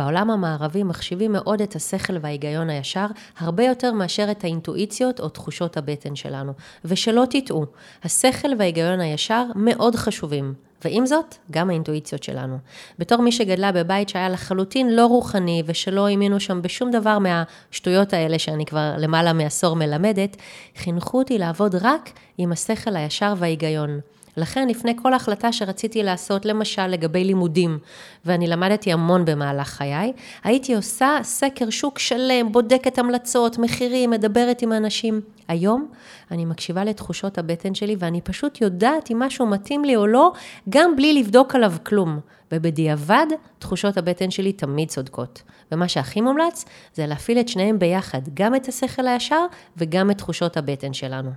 בעולם המערבי מחשיבים מאוד את השכל וההיגיון הישר, הרבה יותר מאשר את האינטואיציות או תחושות הבטן שלנו. ושלא תטעו, השכל וההיגיון הישר מאוד חשובים. ועם זאת, גם האינטואיציות שלנו. בתור מי שגדלה בבית שהיה לחלוטין לא רוחני ושלא האמינו שם בשום דבר מהשטויות האלה שאני כבר למעלה מעשור מלמדת, חינכו אותי לעבוד רק עם השכל הישר וההיגיון. לכן לפני כל החלטה שרציתי לעשות, למשל לגבי לימודים, ואני למדתי המון במהלך חיי, הייתי עושה סקר שוק שלם, בודקת המלצות, מחירים, מדברת עם אנשים. היום אני מקשיבה לתחושות הבטן שלי ואני פשוט יודעת אם משהו מתאים לי או לא, גם בלי לבדוק עליו כלום. ובדיעבד, תחושות הבטן שלי תמיד צודקות. ומה שהכי מומלץ, זה להפעיל את שניהם ביחד, גם את השכל הישר וגם את תחושות הבטן שלנו.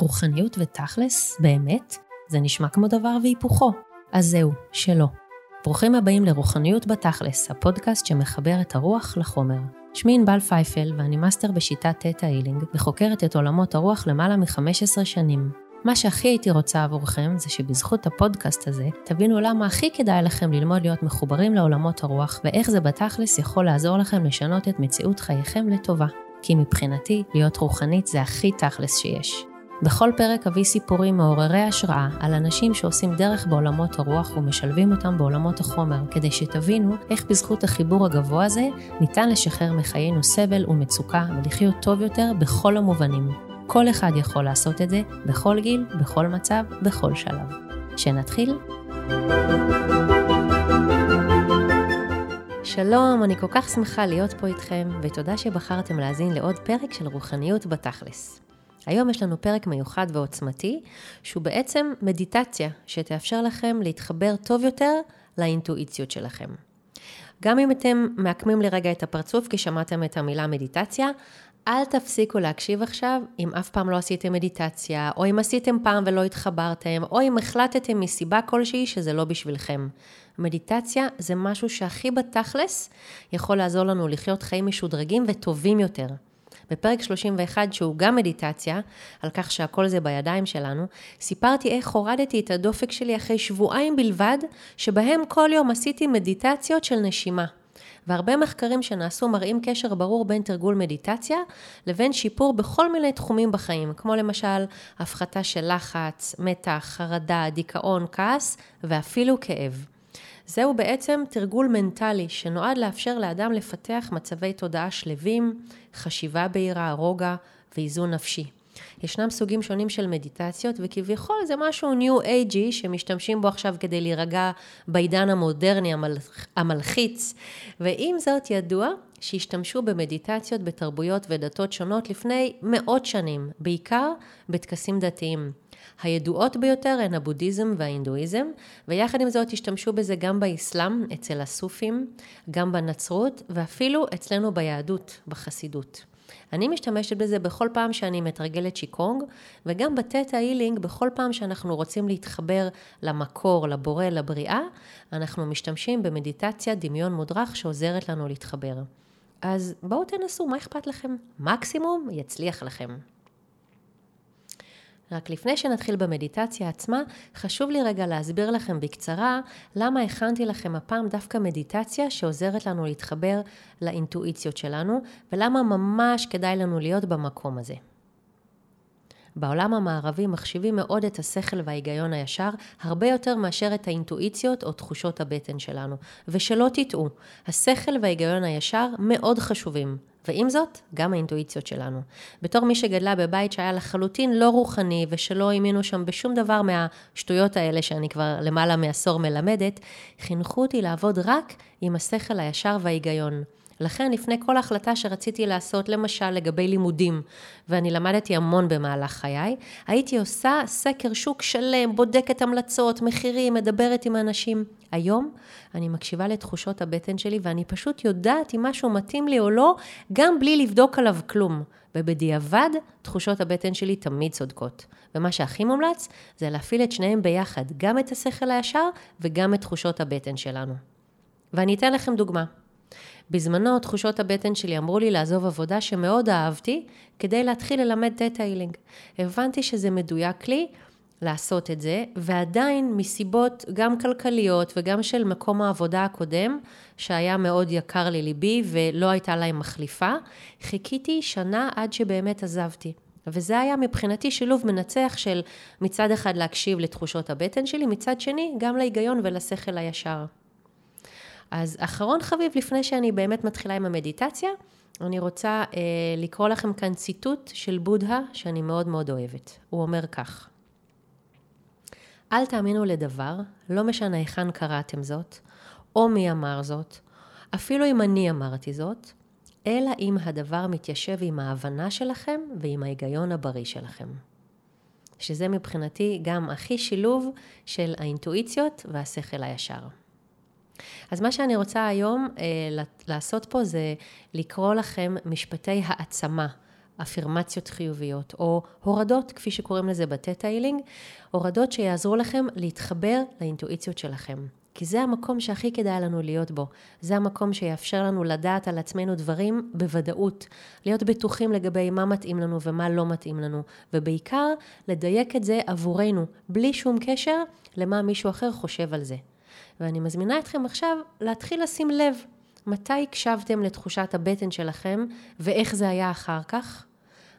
רוחניות ותכלס, באמת, זה נשמע כמו דבר והיפוכו. אז זהו, שלא. ברוכים הבאים לרוחניות בתכלס, הפודקאסט שמחבר את הרוח לחומר. שמי ענבל פייפל ואני מאסטר בשיטת Theta Healing וחוקרת את עולמות הרוח למעלה מ-15 שנים. מה שהכי הייתי רוצה עבורכם זה שבזכות הפודקאסט הזה תבינו למה הכי כדאי לכם ללמוד להיות מחוברים לעולמות הרוח ואיך זה בתכלס יכול לעזור לכם לשנות את מציאות חייכם לטובה. כי מבחינתי, להיות רוחנית זה הכי תכלס שיש. בכל פרק אביא סיפורים מעוררי השראה על אנשים שעושים דרך בעולמות הרוח ומשלבים אותם בעולמות החומר, כדי שתבינו איך בזכות החיבור הגבוה הזה ניתן לשחרר מחיינו סבל ומצוקה ולחיות טוב יותר בכל המובנים. כל אחד יכול לעשות את זה, בכל גיל, בכל מצב, בכל שלב. שנתחיל? שלום, אני כל כך שמחה להיות פה איתכם, ותודה שבחרתם להאזין לעוד פרק של רוחניות בתכלס. היום יש לנו פרק מיוחד ועוצמתי, שהוא בעצם מדיטציה שתאפשר לכם להתחבר טוב יותר לאינטואיציות שלכם. גם אם אתם מעקמים לרגע את הפרצוף כי שמעתם את המילה מדיטציה, אל תפסיקו להקשיב עכשיו אם אף פעם לא עשיתם מדיטציה, או אם עשיתם פעם ולא התחברתם, או אם החלטתם מסיבה כלשהי שזה לא בשבילכם. מדיטציה זה משהו שהכי בתכלס יכול לעזור לנו לחיות חיים משודרגים וטובים יותר. בפרק 31, שהוא גם מדיטציה, על כך שהכל זה בידיים שלנו, סיפרתי איך הורדתי את הדופק שלי אחרי שבועיים בלבד, שבהם כל יום עשיתי מדיטציות של נשימה. והרבה מחקרים שנעשו מראים קשר ברור בין תרגול מדיטציה לבין שיפור בכל מיני תחומים בחיים, כמו למשל הפחתה של לחץ, מתח, חרדה, דיכאון, כעס ואפילו כאב. זהו בעצם תרגול מנטלי שנועד לאפשר לאדם לפתח מצבי תודעה שלווים, חשיבה בהירה, רוגע ואיזון נפשי. ישנם סוגים שונים של מדיטציות וכביכול זה משהו ניו אייג'י שמשתמשים בו עכשיו כדי להירגע בעידן המודרני המלח, המלחיץ ועם זאת ידוע שהשתמשו במדיטציות בתרבויות ודתות שונות לפני מאות שנים, בעיקר בטקסים דתיים. הידועות ביותר הן הבודהיזם וההינדואיזם, ויחד עם זאת השתמשו בזה גם באסלאם, אצל הסופים, גם בנצרות, ואפילו אצלנו ביהדות, בחסידות. אני משתמשת בזה בכל פעם שאני מתרגלת שיקונג, וגם בטטה הילינג, בכל פעם שאנחנו רוצים להתחבר למקור, לבורא, לבריאה, אנחנו משתמשים במדיטציה דמיון מודרך שעוזרת לנו להתחבר. אז בואו תנסו, מה אכפת לכם? מקסימום יצליח לכם. רק לפני שנתחיל במדיטציה עצמה, חשוב לי רגע להסביר לכם בקצרה למה הכנתי לכם הפעם דווקא מדיטציה שעוזרת לנו להתחבר לאינטואיציות שלנו, ולמה ממש כדאי לנו להיות במקום הזה. בעולם המערבי מחשיבים מאוד את השכל וההיגיון הישר, הרבה יותר מאשר את האינטואיציות או תחושות הבטן שלנו. ושלא תטעו, השכל וההיגיון הישר מאוד חשובים. ועם זאת, גם האינטואיציות שלנו. בתור מי שגדלה בבית שהיה לחלוטין לא רוחני ושלא האמינו שם בשום דבר מהשטויות האלה שאני כבר למעלה מעשור מלמדת, חינכו אותי לעבוד רק עם השכל הישר וההיגיון. לכן לפני כל החלטה שרציתי לעשות, למשל לגבי לימודים, ואני למדתי המון במהלך חיי, הייתי עושה סקר שוק שלם, בודקת המלצות, מחירים, מדברת עם אנשים. היום אני מקשיבה לתחושות הבטן שלי ואני פשוט יודעת אם משהו מתאים לי או לא, גם בלי לבדוק עליו כלום. ובדיעבד, תחושות הבטן שלי תמיד צודקות. ומה שהכי מומלץ, זה להפעיל את שניהם ביחד, גם את השכל הישר וגם את תחושות הבטן שלנו. ואני אתן לכם דוגמה. בזמנו תחושות הבטן שלי אמרו לי לעזוב עבודה שמאוד אהבתי כדי להתחיל ללמד הילינג. הבנתי שזה מדויק לי לעשות את זה, ועדיין מסיבות גם כלכליות וגם של מקום העבודה הקודם, שהיה מאוד יקר לליבי ולא הייתה להם מחליפה, חיכיתי שנה עד שבאמת עזבתי. וזה היה מבחינתי שילוב מנצח של מצד אחד להקשיב לתחושות הבטן שלי, מצד שני גם להיגיון ולשכל הישר. אז אחרון חביב, לפני שאני באמת מתחילה עם המדיטציה, אני רוצה אה, לקרוא לכם כאן ציטוט של בודהה שאני מאוד מאוד אוהבת. הוא אומר כך: אל תאמינו לדבר, לא משנה היכן קראתם זאת, או מי אמר זאת, אפילו אם אני אמרתי זאת, אלא אם הדבר מתיישב עם ההבנה שלכם ועם ההיגיון הבריא שלכם. שזה מבחינתי גם הכי שילוב של האינטואיציות והשכל הישר. אז מה שאני רוצה היום אה, לעשות פה זה לקרוא לכם משפטי העצמה, אפירמציות חיוביות, או הורדות, כפי שקוראים לזה בטטה-הילינג, הורדות שיעזרו לכם להתחבר לאינטואיציות שלכם. כי זה המקום שהכי כדאי לנו להיות בו. זה המקום שיאפשר לנו לדעת על עצמנו דברים בוודאות. להיות בטוחים לגבי מה מתאים לנו ומה לא מתאים לנו. ובעיקר, לדייק את זה עבורנו, בלי שום קשר למה מישהו אחר חושב על זה. ואני מזמינה אתכם עכשיו להתחיל לשים לב מתי הקשבתם לתחושת הבטן שלכם ואיך זה היה אחר כך.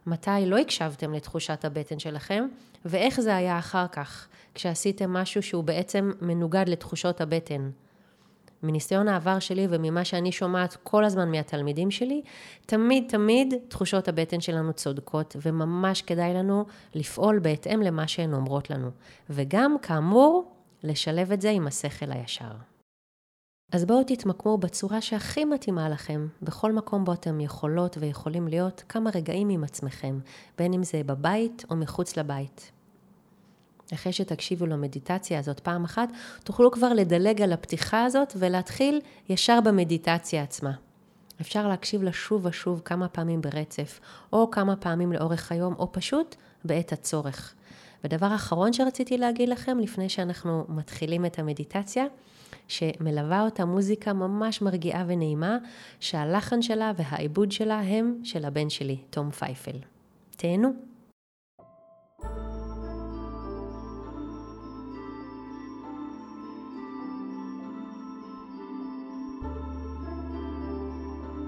מתי לא הקשבתם לתחושת הבטן שלכם ואיך זה היה אחר כך. כשעשיתם משהו שהוא בעצם מנוגד לתחושות הבטן. מניסיון העבר שלי וממה שאני שומעת כל הזמן מהתלמידים שלי, תמיד תמיד תחושות הבטן שלנו צודקות, וממש כדאי לנו לפעול בהתאם למה שהן אומרות לנו. וגם, כאמור, לשלב את זה עם השכל הישר. אז בואו תתמקמו בצורה שהכי מתאימה לכם, בכל מקום בו אתם יכולות ויכולים להיות כמה רגעים עם עצמכם, בין אם זה בבית או מחוץ לבית. אחרי שתקשיבו למדיטציה הזאת פעם אחת, תוכלו כבר לדלג על הפתיחה הזאת ולהתחיל ישר במדיטציה עצמה. אפשר להקשיב לה שוב ושוב כמה פעמים ברצף, או כמה פעמים לאורך היום, או פשוט בעת הצורך. ודבר אחרון שרציתי להגיד לכם לפני שאנחנו מתחילים את המדיטציה, שמלווה אותה מוזיקה ממש מרגיעה ונעימה, שהלחן שלה והעיבוד שלה הם של הבן שלי, תום פייפל. תהנו.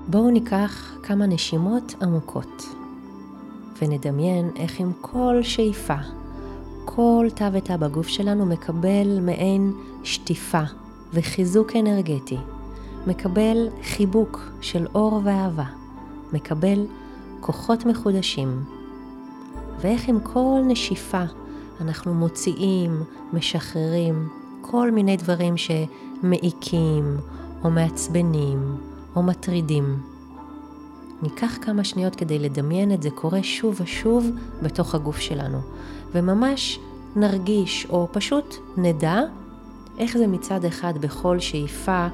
בואו ניקח כמה נשימות עמוקות ונדמיין איך עם כל שאיפה, כל תא ותא בגוף שלנו מקבל מעין שטיפה וחיזוק אנרגטי, מקבל חיבוק של אור ואהבה, מקבל כוחות מחודשים. ואיך עם כל נשיפה אנחנו מוציאים, משחררים כל מיני דברים שמעיקים או מעצבנים או מטרידים. ניקח כמה שניות כדי לדמיין את זה קורה שוב ושוב בתוך הגוף שלנו, וממש נרגיש או פשוט נדע איך זה מצד אחד בכל שאיפה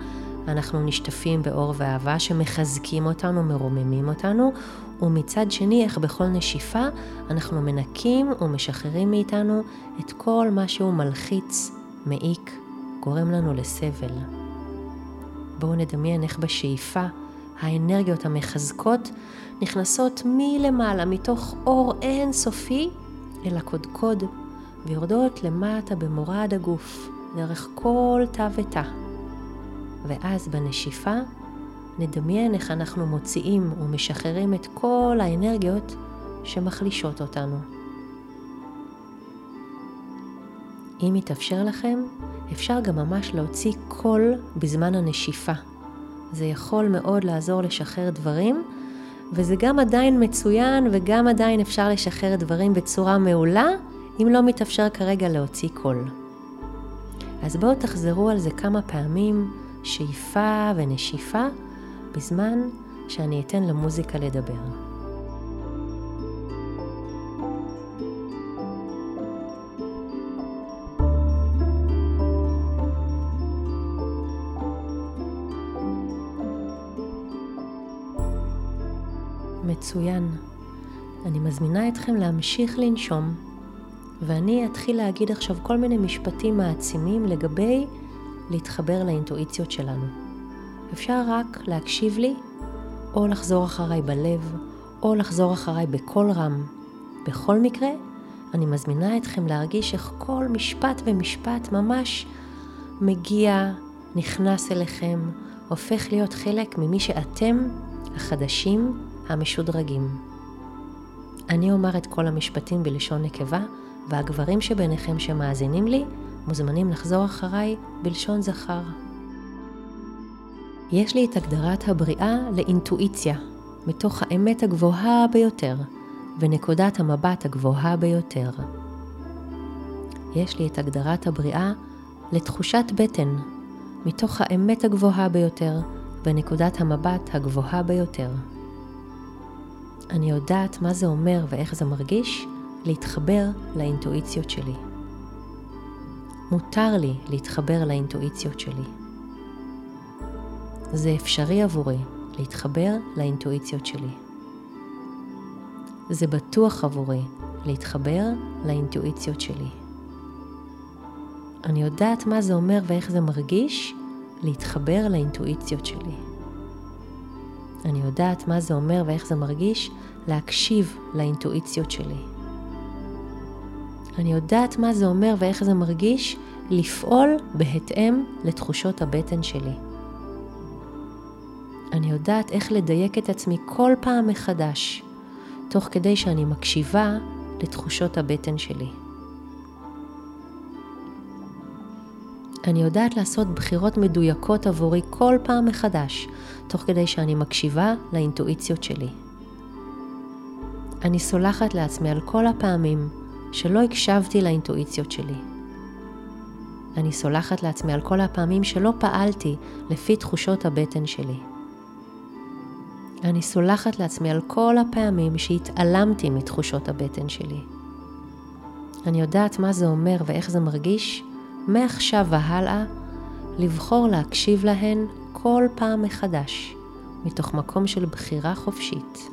אנחנו נשטפים באור ואהבה שמחזקים אותנו, מרוממים אותנו, ומצד שני איך בכל נשיפה אנחנו מנקים ומשחררים מאיתנו את כל מה שהוא מלחיץ, מעיק, גורם לנו לסבל. בואו נדמיין איך בשאיפה האנרגיות המחזקות נכנסות מלמעלה, מתוך אור אין סופי, אל הקודקוד, ויורדות למטה במורד הגוף, דרך כל תא ותא. ואז בנשיפה נדמיין איך אנחנו מוציאים ומשחררים את כל האנרגיות שמחלישות אותנו. אם יתאפשר לכם, אפשר גם ממש להוציא קול בזמן הנשיפה. זה יכול מאוד לעזור לשחרר דברים, וזה גם עדיין מצוין וגם עדיין אפשר לשחרר דברים בצורה מעולה, אם לא מתאפשר כרגע להוציא קול. אז בואו תחזרו על זה כמה פעמים, שאיפה ונשיפה, בזמן שאני אתן למוזיקה לדבר. מצוין. אני מזמינה אתכם להמשיך לנשום, ואני אתחיל להגיד עכשיו כל מיני משפטים מעצימים לגבי להתחבר לאינטואיציות שלנו. אפשר רק להקשיב לי, או לחזור אחריי בלב, או לחזור אחריי בקול רם. בכל מקרה, אני מזמינה אתכם להרגיש איך כל משפט ומשפט ממש מגיע, נכנס אליכם, הופך להיות חלק ממי שאתם, החדשים, המשודרגים. אני אומר את כל המשפטים בלשון נקבה, והגברים שביניכם שמאזינים לי מוזמנים לחזור אחריי בלשון זכר. יש לי את הגדרת הבריאה לאינטואיציה, מתוך האמת הגבוהה ביותר ונקודת המבט הגבוהה ביותר. יש לי את הגדרת הבריאה לתחושת בטן, מתוך האמת הגבוהה ביותר ונקודת המבט הגבוהה ביותר. אני יודעת מה זה אומר ואיך זה מרגיש להתחבר לאינטואיציות שלי. מותר לי להתחבר לאינטואיציות שלי. זה אפשרי עבורי להתחבר לאינטואיציות שלי. זה בטוח עבורי להתחבר לאינטואיציות שלי. אני יודעת מה זה אומר ואיך זה מרגיש להתחבר לאינטואיציות שלי. אני יודעת מה זה אומר ואיך זה מרגיש להקשיב לאינטואיציות שלי. אני יודעת מה זה אומר ואיך זה מרגיש לפעול בהתאם לתחושות הבטן שלי. אני יודעת איך לדייק את עצמי כל פעם מחדש, תוך כדי שאני מקשיבה לתחושות הבטן שלי. אני יודעת לעשות בחירות מדויקות עבורי כל פעם מחדש, תוך כדי שאני מקשיבה לאינטואיציות שלי. אני סולחת לעצמי על כל הפעמים שלא הקשבתי לאינטואיציות שלי. אני סולחת לעצמי על כל הפעמים שלא פעלתי לפי תחושות הבטן שלי. אני סולחת לעצמי על כל הפעמים שהתעלמתי מתחושות הבטן שלי. אני יודעת מה זה אומר ואיך זה מרגיש, מעכשיו והלאה, לבחור להקשיב להן כל פעם מחדש, מתוך מקום של בחירה חופשית.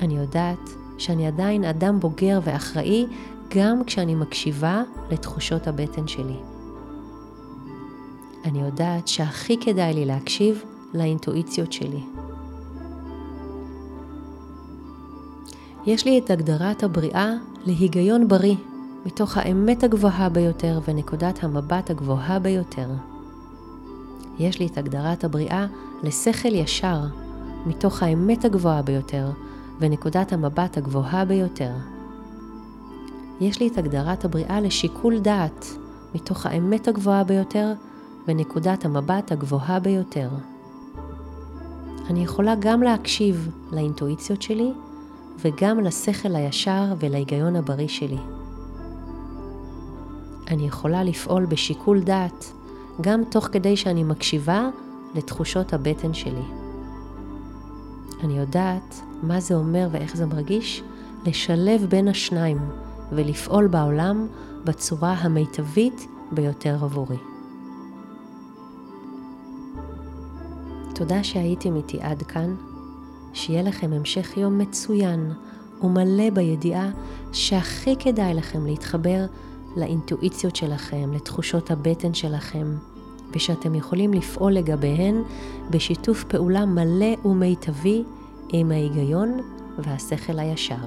אני יודעת שאני עדיין אדם בוגר ואחראי גם כשאני מקשיבה לתחושות הבטן שלי. אני יודעת שהכי כדאי לי להקשיב לאינטואיציות שלי. יש לי את הגדרת הבריאה להיגיון בריא, מתוך האמת הגבוהה ביותר ונקודת המבט הגבוהה ביותר. יש לי את הגדרת הבריאה לשכל ישר, מתוך האמת הגבוהה ביותר ונקודת המבט הגבוהה ביותר. יש לי את הגדרת הבריאה לשיקול דעת, מתוך האמת הגבוהה ביותר ונקודת המבט הגבוהה ביותר. אני יכולה גם להקשיב לאינטואיציות שלי וגם לשכל הישר ולהיגיון הבריא שלי. אני יכולה לפעול בשיקול דעת גם תוך כדי שאני מקשיבה לתחושות הבטן שלי. אני יודעת מה זה אומר ואיך זה מרגיש לשלב בין השניים ולפעול בעולם בצורה המיטבית ביותר עבורי. תודה שהייתם איתי עד כאן. שיהיה לכם המשך יום מצוין ומלא בידיעה שהכי כדאי לכם להתחבר לאינטואיציות שלכם, לתחושות הבטן שלכם, ושאתם יכולים לפעול לגביהן בשיתוף פעולה מלא ומיטבי עם ההיגיון והשכל הישר.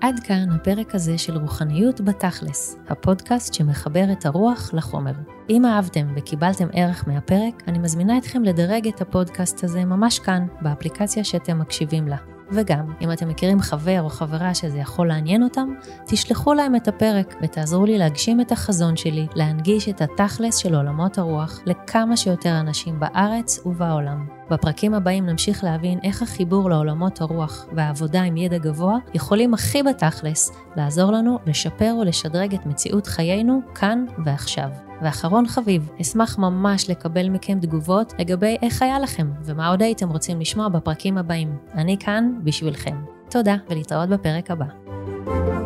עד כאן הפרק הזה של רוחניות בתכלס, הפודקאסט שמחבר את הרוח לחומר. אם אהבתם וקיבלתם ערך מהפרק, אני מזמינה אתכם לדרג את הפודקאסט הזה ממש כאן, באפליקציה שאתם מקשיבים לה. וגם, אם אתם מכירים חבר או חברה שזה יכול לעניין אותם, תשלחו להם את הפרק ותעזרו לי להגשים את החזון שלי, להנגיש את התכלס של עולמות הרוח לכמה שיותר אנשים בארץ ובעולם. בפרקים הבאים נמשיך להבין איך החיבור לעולמות הרוח והעבודה עם ידע גבוה יכולים הכי בתכלס לעזור לנו לשפר ולשדרג את מציאות חיינו כאן ועכשיו. ואחרון חביב, אשמח ממש לקבל מכם תגובות לגבי איך היה לכם ומה עוד הייתם רוצים לשמוע בפרקים הבאים. אני כאן בשבילכם. תודה ולהתראות בפרק הבא.